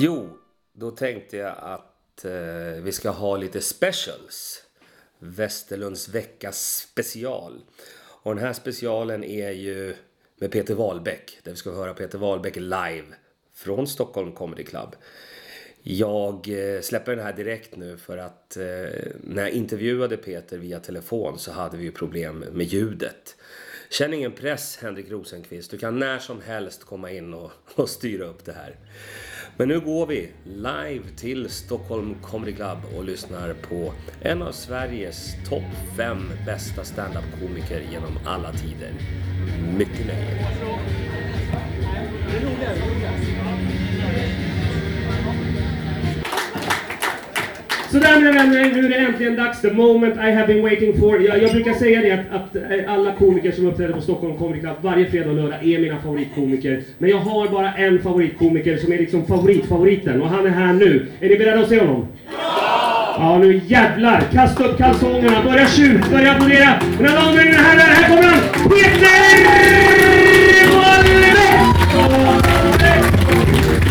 Jo, då tänkte jag att eh, vi ska ha lite specials. Västerlunds veckas special. Och den här specialen är ju med Peter Wahlbeck. Där vi ska höra Peter Wahlbeck live från Stockholm Comedy Club. Jag eh, släpper den här direkt nu för att eh, när jag intervjuade Peter via telefon så hade vi ju problem med ljudet. Känn ingen press Henrik Rosenqvist. Du kan när som helst komma in och, och styra upp det här. Men nu går vi live till Stockholm Comedy Club och lyssnar på en av Sveriges topp 5 bästa stand-up-komiker genom alla tider. Mycket nöje. Sådär mina vänner, nu är det äntligen dags. The moment I have been waiting for. Jag, jag brukar säga det att, att eh, alla komiker som uppträder på Stockholm Comedy Club varje fredag och lördag är mina favoritkomiker. Men jag har bara en favoritkomiker som är liksom favoritfavoriten och han är här nu. Är ni beredda att se honom? Ja, Ja nu jävlar! Kasta upp kalsongerna, börja tjut, börja applådera! Mina damer och herrar, här kommer han! Peter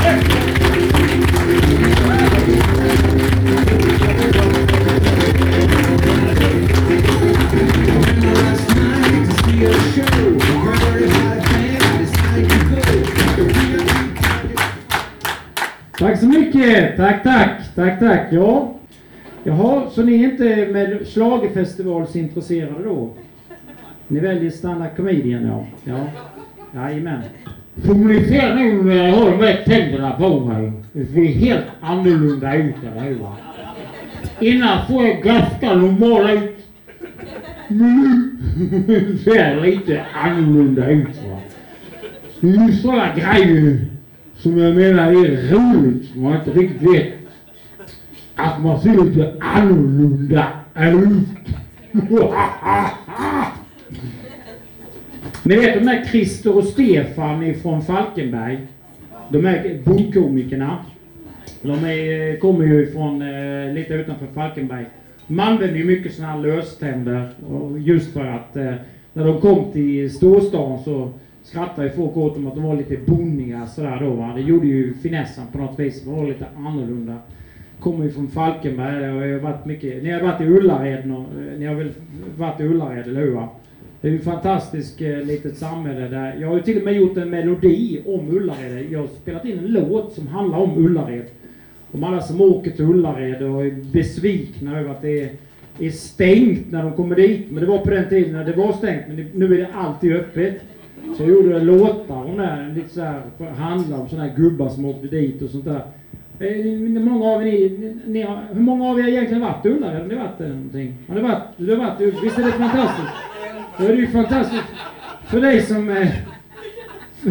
Wahlbeck! Tack, tack, tack, tack. Ja, jaha, så ni är inte med schlagerfestivalsintresserade då? Ni väljer stand-up comedian, ja. ja. Jajamän. För ni ser nu när jag har de här tänderna på mig. Det ser helt annorlunda ut, eller hur? va? Innan får jag ganska normal ut. Men nu ser jag lite annorlunda ut. Va? Det är ju sådana grejer som jag menar är roligt, som man inte riktigt vet. Att man ser lite annorlunda ut. Ni vet de där Christer och Stefan ifrån Falkenberg? De här bondkomikerna. De är, kommer ju från eh, lite utanför Falkenberg. De använder ju mycket sådana här löständer. Och just för att eh, när de kom till storstan så skrattade ju folk åt dem att de var lite bonniga sådär då va. Det gjorde ju finessen på något vis. De var lite annorlunda. Kommer ju från Falkenberg och jag har varit mycket, ni har varit i Ullared, eh, ni har väl varit i Ullared eller hur va? Det är ju ett fantastiskt eh, litet samhälle där. Jag har ju till och med gjort en melodi om Ullared. Jag har spelat in en låt som handlar om Ullared. Om alla som åker till Ullared och är besvikna över att det är, är stängt när de kommer dit. Men det var på den tiden när det var stängt. Men det, nu är det alltid öppet. Så jag gjorde låtar om det, lite så här, för handla om sådana här gubbar som åkte dit och sånt där. Hur många av er, ni, ni har, hur många av er egentligen varit i Ullared? Har ni varit där någonting? Har ni varit? Du har varit Visst är det fantastiskt? Då är det ju fantastiskt för dig som... Eh,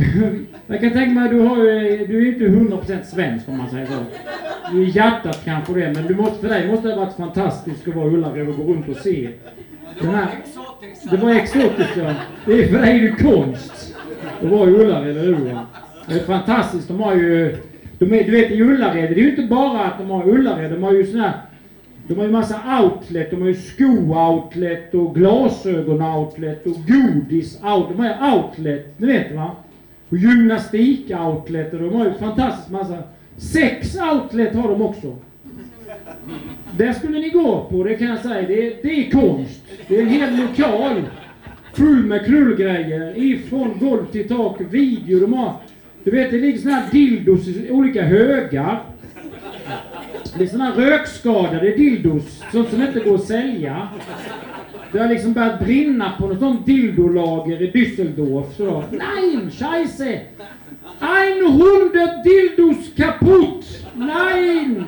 jag kan tänka mig, du, har, ju- du är ju inte 100% svensk om man säger så. Du är i hjärtat kanske det, men du måste, för dig måste det ha varit fantastiskt att vara i Ullared och gå runt och se. Den här, det var exotiskt ja. Det är för dig är det konst. Att vara i Ullared, eller hur? Det är fantastiskt. De har ju... De är, du vet i Ullared, det är ju inte bara att de har Ullared, de har ju såna här de har ju massa outlet, de har ju sko-outlet och glasögon-outlet och godis-outlet. De har ju outlet, ni vet va? Och gymnastik-outlet och de har ju fantastiskt massa. Sex outlet har de också. Det skulle ni gå på, det kan jag säga. Det är, det är konst. Det är en hel lokal full med krullgrejer. Ifrån golv till tak, video. och mat. du vet, det ligger såna här dildos i olika högar. Det är såna här rökskadade dildos, sånt som inte går att sälja. Det har liksom börjat brinna på något sånt dildolager i Düsseldorf. Så då, Nein, scheisse! 100 dildos kaputt! Nein!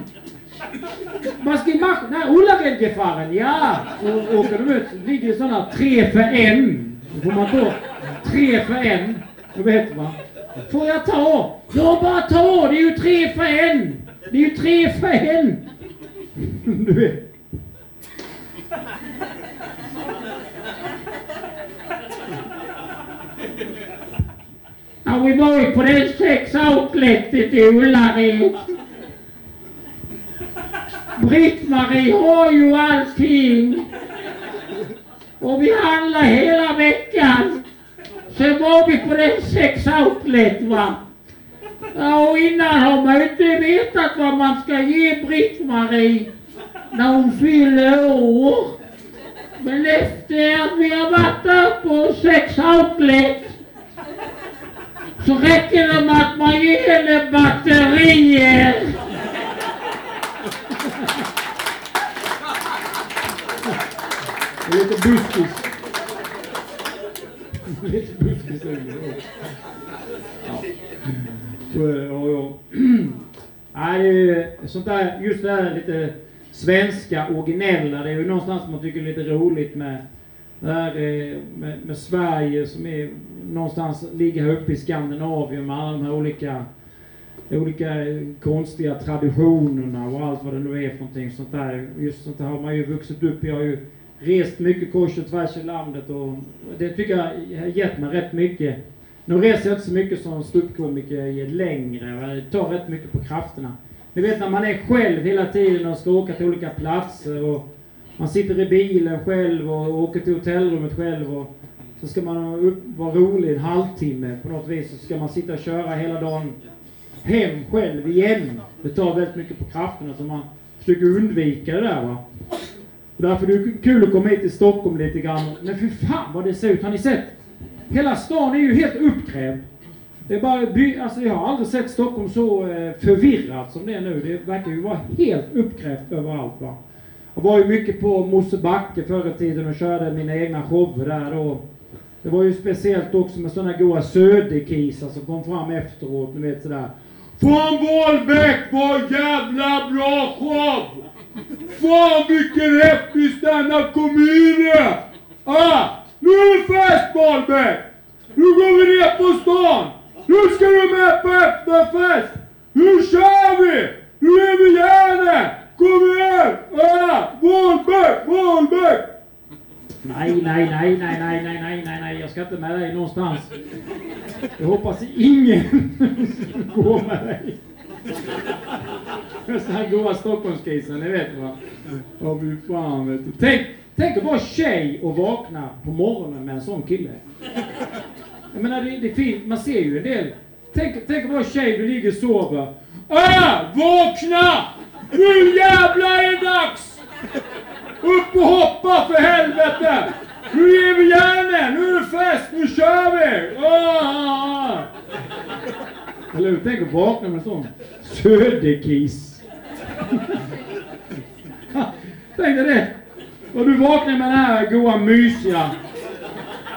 Was gemacht? Na, Ullared gefahren, ja! Så åker de ut, ligger sådana tre för en. Då får man då tre för en. Då vet man. Får jag ta? Ja, bara ta! Det är ju tre för en! Det är ju tre för en! Du vet. Ja, vi var ju på den sex outletet i Ullared. Britt-Marie har ju allting. Och vi handlar hela veckan. Sen var vi på den sex outlet va. Ja, och innan har man ju inte vetat vad man ska ge Britt-Marie när hon fyller år. Men efter att vi har varit där på sex outlet så räcker det med att man ger henne batterier. Lite buskis. lite buskis över det. Ja. Så, är det, ja, ja. Nej, sånt där, just det här lite svenska, originella, det är ju någonstans man tycker är lite roligt med det här eh, med, med Sverige som är någonstans ligger här uppe i Skandinavien med alla de här olika olika eh, konstiga traditionerna och allt vad det nu är för någonting sånt där. Just sånt där har man ju vuxit upp i. Jag har ju rest mycket kors och tvärs i landet och det tycker jag har gett mig rätt mycket. Nu reser jag inte så mycket som ståuppkomiker längre. Det tar rätt mycket på krafterna. Ni vet när man är själv hela tiden och ska åka till olika platser och man sitter i bilen själv och åker till hotellrummet själv och så ska man upp, vara rolig en halvtimme på något vis. och Så ska man sitta och köra hela dagen hem själv igen. Det tar väldigt mycket på krafterna så man försöker undvika det där va. Och därför är det kul att komma hit till Stockholm lite grann. Men för fan vad det ser ut. Har ni sett? Hela stan är ju helt uppkrävd! Det är bara by alltså jag har aldrig sett Stockholm så eh, förvirrat som det är nu. Det verkar ju vara helt uppkrävt överallt va. Jag var ju mycket på Mosebacke förr i tiden och körde mina egna shower där då. Det var ju speciellt också med sådana goa söderkisar som kom fram efteråt, ni vet sådär. Fan Wahlbeck, vad jävla bra show! Fan vilken häftig standup komedi! Ah, nu är det fest Wahlbeck! Nu går vi ner på stan! Nu ska du med på efterfest! Nu kör vi! Nu är vi järnet! Kom igen! Ah, Wahlbeck, Wahlbeck! Nej, nej, nej, nej, nej, nej, nej, nej, nej, jag ska inte med dig någonstans. Jag hoppas ingen går med dig. Sådana här goa Stockholmskisar, ni vet va? Åh fy fan vet du. Tänk, tänk att vara tjej och vakna på morgonen med en sån kille. Jag menar det, det är fint, man ser ju en del. Tänk, tänk att vara tjej, du ligger och sover. Ah, vakna! Nu jävlar är det dags! Upp och hoppa för helvete! Nu ger vi järnet! Nu är det fest! Nu kör vi! Ah! Eller hur? Tänk att vakna med en sån söderkis. Tänk dig det! Och du vaknar med den här goa mysiga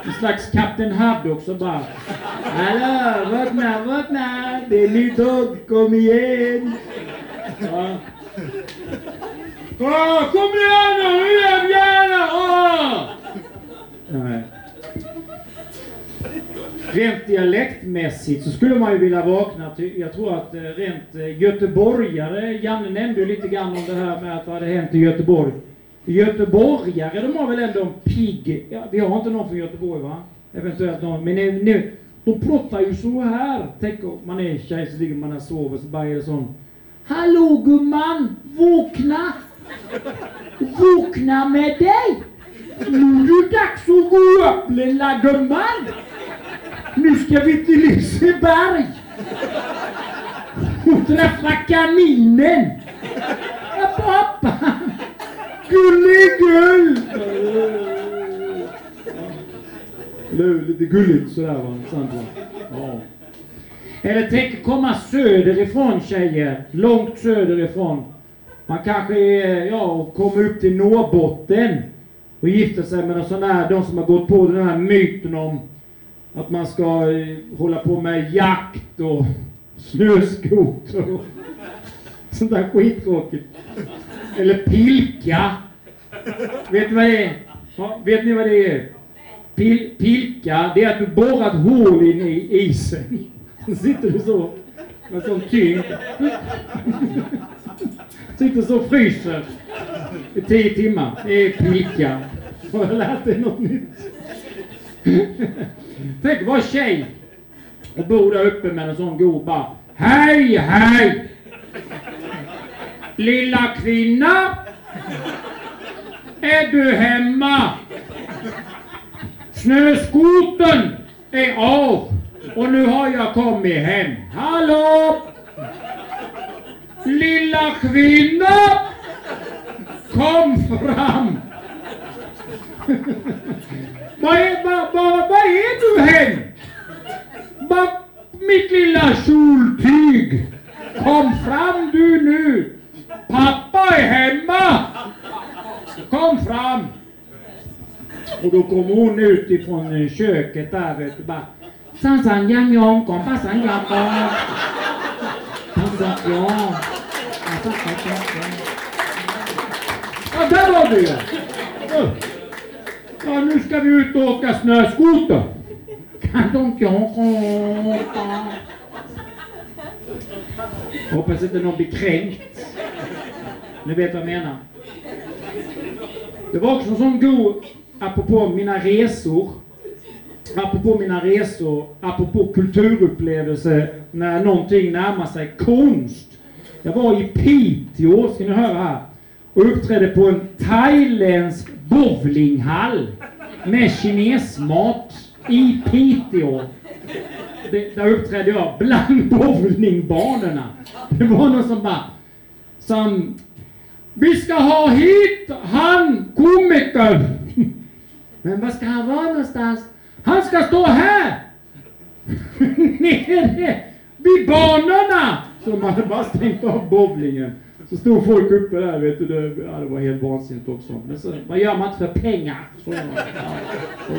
en slags Kapten Haddock som bara Hallå, vakna, vakna! Det är ny dag, kom igen! Ja. Ah, kom igen nu, nu gärna! Nej. Rent dialektmässigt så skulle man ju vilja vakna till, jag tror att eh, rent eh, göteborgare, Janne nämnde ju lite grann om det här med att vad hade hänt i Göteborg. Göteborgare, de har väl ändå en pigg, ja, vi har inte någon från Göteborg va? Eventuellt någon, men nu, nu de pratar ju så här. Tänk om man är tjej så ligger man och sover så bara är det sån Hallå gumman, vakna! Vakna med dig! Nu är det dags att gå upp lilla gumman! Nu ska vi till Liseberg! Och träffa kaninen! Ja, pappa! Gulligull! Eller lite gulligt sådär va, sant va? Ja. Eller tänk komma söderifrån tjejer, långt söderifrån. Man kanske ja, kommer upp till Norrbotten och gifter sig med en sån här, de som har gått på den här myten om att man ska eh, hålla på med jakt och snöskoter och sånt där skittråkigt. Eller pilka. Vet ni vad det är? Ja, vet ni vad det är? Pil, pilka, det är att du borrar ett hål in i isen. Så sitter du så med sån tyngd. Sitter så och fryser i tio timmar. Det är pilka. Har jag lärt dig något nytt? Tänk att vara tjej och bo där uppe med en sån god bara. Hej, hej! Lilla kvinna! Är du hemma? Snöskoten är av och nu har jag kommit hem. Hallå! Lilla kvinna! Kom fram! Vad är, vad, vad, vad är du hen? Vad, mitt lilla kjoltyg! Kom fram du nu! Pappa är hemma! Kom fram! Och då kommer hon ut ifrån eh, köket där vet du bara Sansan yang yong kom passan yang kom Passan ja där var du ja! Ja. Nu ska vi ut och åka snöskoter. Kan de inte åka? Hoppas inte någon blir kränkt. Ni vet vad jag menar. Det var också en sån god, apropå mina resor, apropå mina resor, apropå kulturupplevelser, när någonting närmar sig konst. Jag var i Piteå, ska ni höra här, och uppträdde på en thailändsk bowlinghall med kinesmat i Piteå. Det, där uppträdde jag bland bowlingbanorna. Det var någon som bara som vi ska ha hit han komikern. Men var ska han vara någonstans? Han ska stå här! Nere vid banorna! Så de hade bara stängt av bowlingen. Så stod folk uppe där, vet du. Det, ja, det var helt vansinnigt också. Men så, vad gör man inte för pengar? Så, ja, så.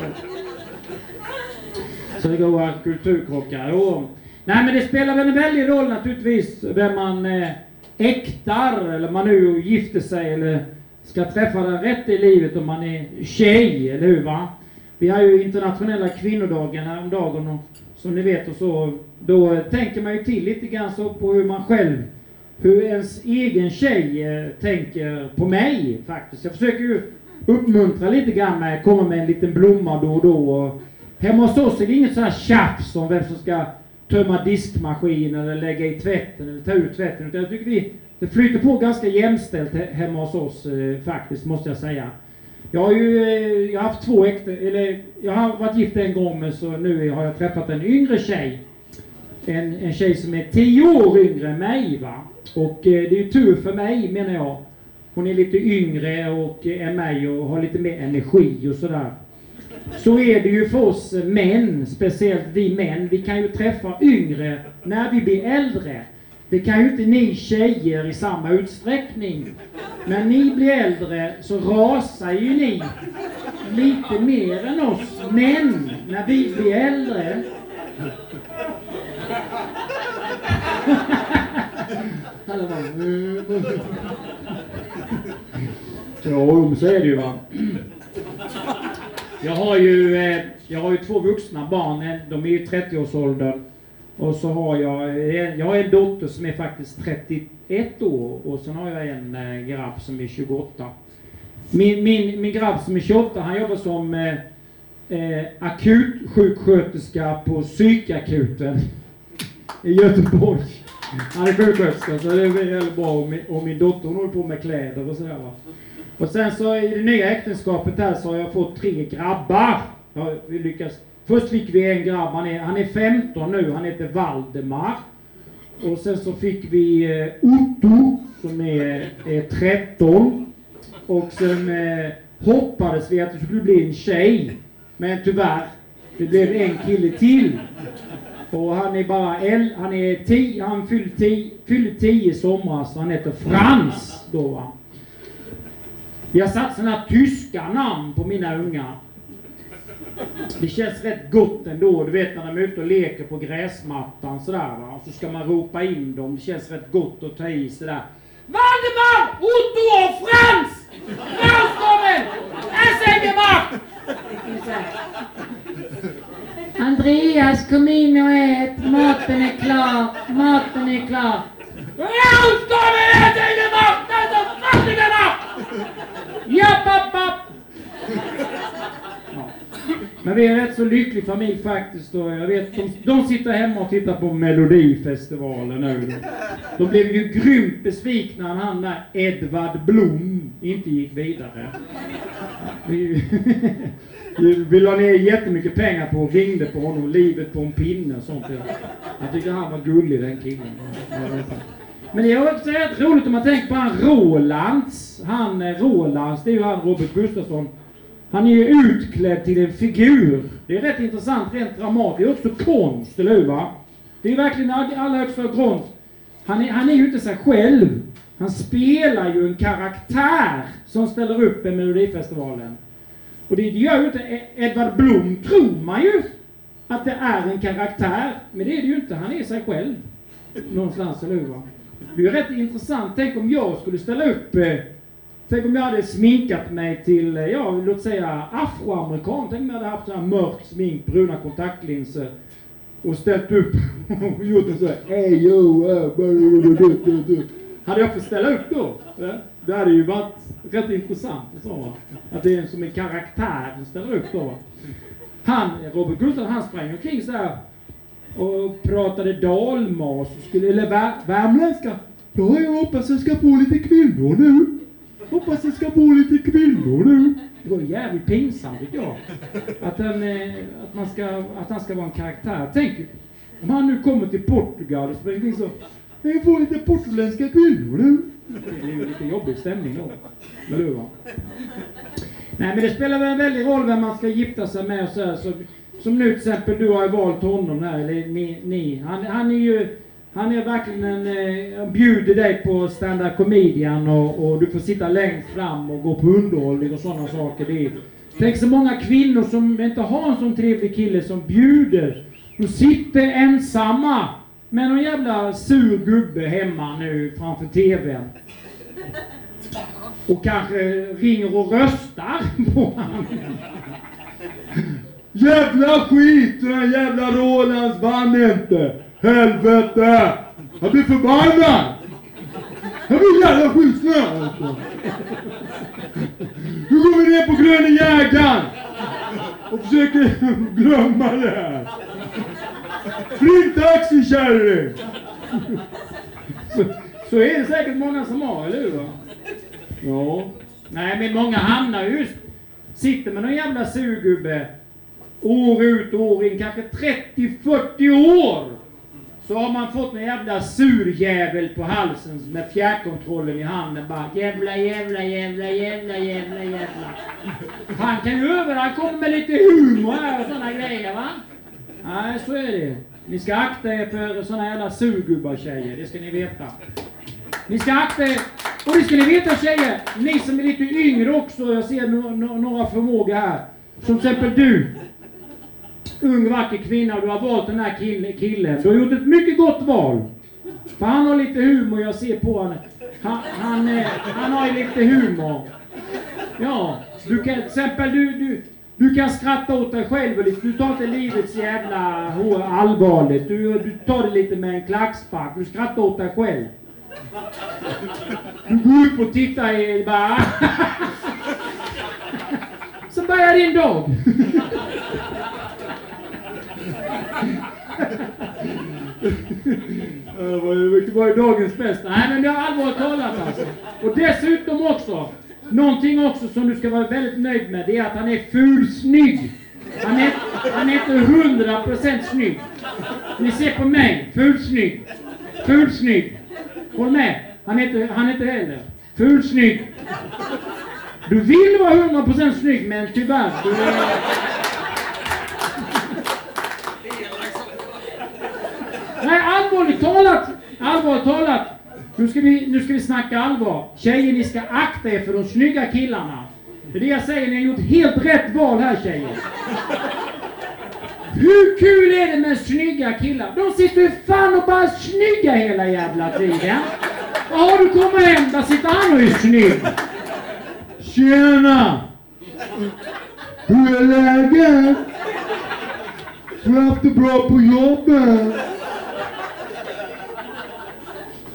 så det går kulturkrockar. Jo. Nej men det spelar väl en väldig roll naturligtvis vem man eh, äktar, eller man nu gifter sig eller ska träffa den rätt i livet om man är tjej, eller hur va? Vi har ju internationella kvinnodagen häromdagen och som ni vet och så, då tänker man ju till lite grann så på hur man själv, hur ens egen tjej eh, tänker på mig faktiskt. Jag försöker ju uppmuntra lite grann med, komma med en liten blomma då och då. Och hemma hos oss är det inget så här tjafs om vem som ska tömma diskmaskinen eller lägga i tvätten eller ta ut tvätten. Utan jag tycker vi, det flyter på ganska jämställt hemma hos oss eh, faktiskt, måste jag säga. Jag har ju eh, jag har haft två äkta, eller jag har varit gift en gång men så nu har jag träffat en yngre tjej. En, en tjej som är tio år yngre än mig va. Och eh, det är ju tur för mig menar jag. Hon är lite yngre och eh, än mig och har lite mer energi och sådär. Så är det ju för oss män, speciellt vi män. Vi kan ju träffa yngre när vi blir äldre. Det kan ju inte ni tjejer i samma utsträckning. När ni blir äldre så rasar ju ni lite mer än oss män när vi blir äldre. Ja. Jo, så är det ju va. Jag har ju, eh, jag har ju två vuxna barn, de är i 30-årsåldern. Och så har jag, eh, jag har en dotter som är faktiskt 31 år och sen har jag en eh, grabb som är 28. Min, min, min grabb som är 28, han jobbar som eh, eh, akutsjuksköterska på psykakuten i Göteborg. Han är sjuksköterska så det är väldigt bra och min, och min dotter hon håller på med kläder och sådär va. Och sen så i det nya äktenskapet här så har jag fått tre grabbar. Jag vi. Först fick vi en grabb, han är, han är 15 nu, han heter Valdemar. Och sen så fick vi eh, Otto som är, är 13. Och sen eh, hoppades vi att det skulle bli en tjej. Men tyvärr, det blev en kille till. Och han är bara el, han är 10, han fyllde 10 i somras, han heter Frans då va. Jag har satt sådana tyska namn på mina ungar. Det känns rätt gott ändå, du vet när de är ute och leker på gräsmattan sådär va. Och så ska man ropa in dem, det känns rätt gott att ta i sådär. Valdemar! Otto och Frans! Välkommen! Essengemark! Andreas, kom in och ät. Maten är klar. Maten är klar. Välkommen Essengemark! Det är så fattiga Japp, app, app! Ja. Men vi är en rätt så lycklig familj faktiskt och jag vet, de, de sitter hemma och tittar på Melodifestivalen nu. De blev ju grymt besvikna när han där Edvard Blom inte gick vidare. Vi, la ner jättemycket pengar på och ringde på honom, livet på en pinne och sånt. Jag tyckte han var gullig den killen. Men det är också rätt roligt om man tänker på han Rolands. Han eh, Rolands, det är ju han Robert Gustafsson. Han är ju utklädd till en figur. Det är rätt intressant rent dramatiskt. Det är också konst, eller hur va? Det är verkligen allra högsta konst. Han är, han är ju inte sig själv. Han spelar ju en karaktär som ställer upp i Melodifestivalen. Och det, det gör ju inte e- Edvard Blom, tror man ju, att det är en karaktär. Men det är det ju inte. Han är sig själv. Någonstans, eller hur va? Det är ju rätt intressant. Tänk om jag skulle ställa upp eh, Tänk om jag hade sminkat mig till, eh, ja, låt säga afroamerikan. Tänk om jag hade haft sån här mörkt smink, bruna kontaktlinser och ställt upp och gjort en sån här Hey yo, uh. Hade jag fått ställa upp då? Ja? Det hade ju varit rätt intressant. Så, va? Att det är som en karaktär som ställer upp då. va? Han, Robert Gustafsson, han sprang omkring så här och pratade dalmas och skulle, eller vär, värmländska. Ja, jag hoppas jag ska få lite kvinnor nu. Hoppas jag ska få lite kvinnor nu. Det var jävligt pinsamt tycker jag. Att han, eh, att, man ska, att han ska vara en karaktär. Tänk om han nu kommer till Portugal och springer in så. Jag får lite portugisiska kvinnor nu. Det är ju lite jobbig stämning då. Eller hur? Nej men det spelar väl en väldig roll vem man ska gifta sig med och så, här, så Som nu till exempel, du har ju valt honom här, eller ni. ni. Han, han är ju han är verkligen en, eh, han bjuder dig på stand-up comedian och, och du får sitta längst fram och gå på underhållning och sådana saker. Det är, tänk så många kvinnor som inte har en sån trevlig kille som bjuder. De sitter ensamma med någon jävla sur gubbe hemma nu framför TVn. Och kanske ringer och röstar på honom. Jävla skit! Den här jävla Rolands vann inte! Helvete! Jag blir förbannad! Jag blir jävla skitsnö alltså. Nu går vi ner på Gröna Jägaren och försöker glömma det här. Ring taxi kärring! Så, så är det säkert många som har, eller hur? Ja. Nej, men många hamnar just, sitter med någon jävla surgubbe år ut och år in, kanske 30-40 år. Så har man fått en jävla surjävel på halsen med fjärrkontrollen i handen bara jävla, jävla, jävla, jävla, jävla, jävla. Han kan ju över, han kommer med lite humor här och såna grejer va. Nej, så är det. Ni ska akta er för såna jävla surgubbar tjejer, det ska ni veta. Ni ska akta er, och det ska ni veta tjejer, ni som är lite yngre också, jag ser no- no- några förmågor här. Som till exempel du, ung vacker kvinna och du har valt den här kill killen. Du har gjort ett mycket gott val. För han har lite humor, jag ser på honom. Han, han, han, eh, han har ju lite humor. Ja, du kan till exempel du, du, du kan skratta åt dig själv och du tar inte livets jävla hår- allvarligt. Du, du tar det lite med en klackspark, du skrattar åt dig själv. Du går upp och tittar i bara... Så börjar din dag. Vad är dagens bästa. Nej men det har allvarligt talat alltså. Och dessutom också, någonting också som du ska vara väldigt nöjd med, det är att han är fulsnygg. Han är, han är inte hundra procent snygg. Ni ser på mig, fulsnygg. Fulsnygg. Håll med. Han är inte, han är inte heller. Fulsnygg. Du vill vara hundra procent snygg men tyvärr, du är... Nej, allvarligt talat! Allvarligt talat! Nu ska, vi, nu ska vi snacka allvar. Tjejer, ni ska akta er för de snygga killarna. Det är det jag säger, ni har gjort helt rätt val här tjejer. Hur kul är det med snygga killar? De sitter ju fan och bara snygga hela jävla tiden. Ja, du kommer hem, där sitter han och är snygg. Tjena! Hur är läget? Har du haft det bra på jobbet?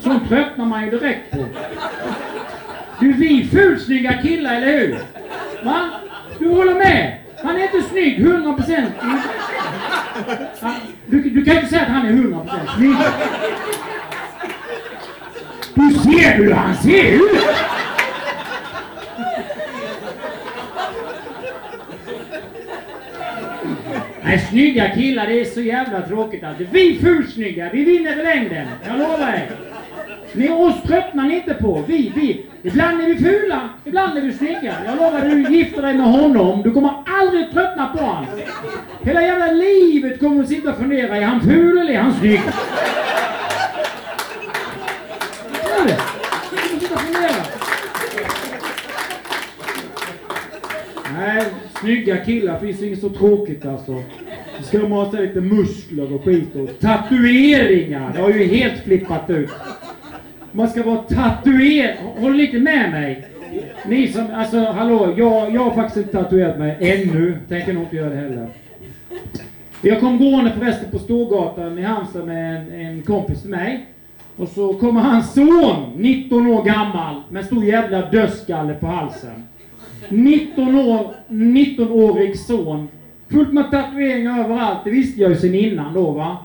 Sånt tröttnar man ju direkt på. Du, vi är fulsnygga killar, eller hur? Va? Du håller med? Han är inte snygg, 100 procent. Du, du, kan inte säga att han är 100 procent snygg. Du ser hur han ser ut! Nej, snygga killar, det är så jävla tråkigt alltså. Vi fulsnygga, vi vinner i längden. Jag lovar dig! Ni oss tröttnar ni inte på. Vi, vi. Ibland är vi fula, ibland är vi snygga. Jag lovar, du gifter dig med honom, du kommer aldrig tröttna på honom. Hela jävla livet kommer du sitta och fundera, är han ful eller är han snygg? Nej, snygga killar finns inget så tråkigt alltså. Det ska de ha lite muskler och skit och tatueringar. Det har ju helt flippat ut. Man ska vara tatuerad. Håll lite med mig. Ni som, alltså hallå, jag, jag har faktiskt inte tatuerat mig ännu. Tänker nog inte göra det heller. Jag kom gående förresten på Storgatan i Halmstad med en, en kompis till mig. Och så kommer hans son, 19 år gammal, med en stor jävla dödskalle på halsen. 19 år, 19-årig son. Fullt med tatueringar överallt. Det visste jag ju sen innan då va.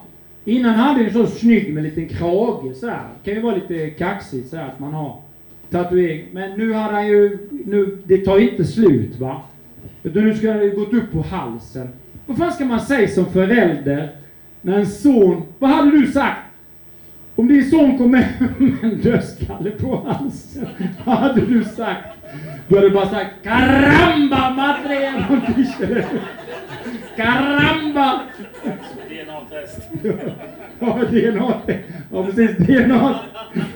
Innan hade jag en så snygg med en liten krage sådär. Kan ju vara lite kaxigt sådär att man har tatuering. Men nu har han ju, nu, det tar inte slut va. Utan nu ska han ju gått upp på halsen. Vad fan ska man säga som förälder när en son, vad hade du sagt? Om din son kom med en dödskalle på halsen, vad hade du sagt? Då hade du bara sagt Caramba madre! Caramba! DNA-test. Ja, DNA. Ja, precis. DNA.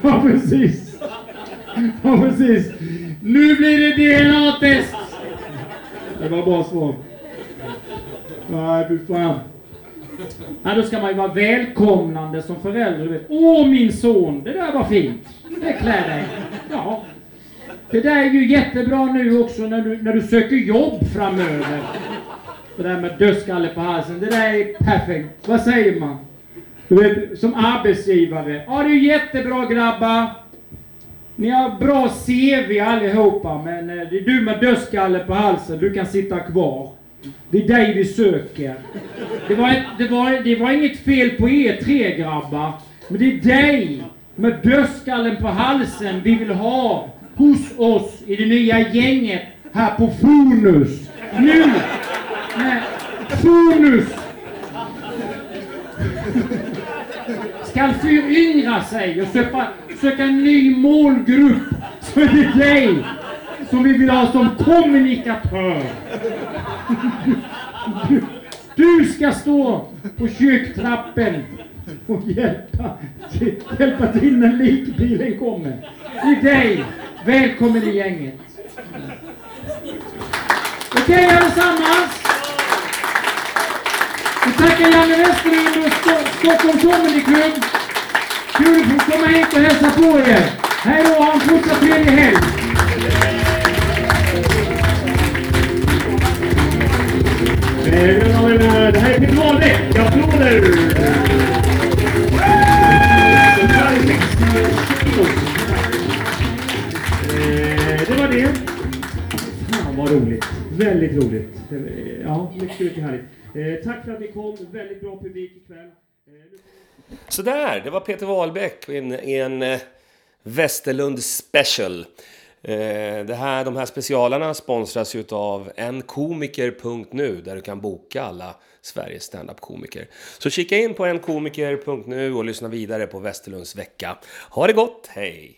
Ja, precis. Ja, precis. Nu blir det DNA-test! Det var bra svar. Nej, fy fan. Nej, då ska man ju vara välkomnande som förälder. Du vet. Åh, min son, det där var fint. Det klär dig. Ja. Det där är ju jättebra nu också när du, när du söker jobb framöver. Det där med dödskalle på halsen, det där är perfekt. Vad säger man? Du vet, som arbetsgivare. Ja, det är jättebra grabbar. Ni har bra CV allihopa, men eh, det är du med dödskalle på halsen, du kan sitta kvar. Det är dig vi söker. Det var, ett, det, var, det var inget fel på er tre grabbar, men det är dig med dödskallen på halsen vi vill ha hos oss i det nya gänget här på Fonus. Nu! Med Fonus skall föryngra sig och söka, söka en ny målgrupp så är det dig som vi vill ha som kommunikatör. Du, du ska stå på kyrktrappen och hjälpa, hjälpa till när likbilen kommer. Det är dig. Välkommen i gänget. Okej allesammans. Tackar Janne Westerlund och Stockholm Comedy Club. Kul att få komma hit och hälsa på er. Hej då, och ha en fortsatt trevlig helg. Mina damer och herrar, Det här är Peter Wahlbeck. Applåder! Det var det. Fan vad roligt. Väldigt roligt. Ja, mycket, mycket härligt. Eh, tack för att ni kom. Väldigt bra publik ikväll. Eh, Sådär! Så där, det var Peter Wahlbeck i en, en eh, Västerlund special. Det här, de här specialarna sponsras ju av enkomiker.nu där du kan boka alla Sveriges standup-komiker. Så kika in på enkomiker.nu och lyssna vidare på Västerlunds vecka. Ha det gott, hej!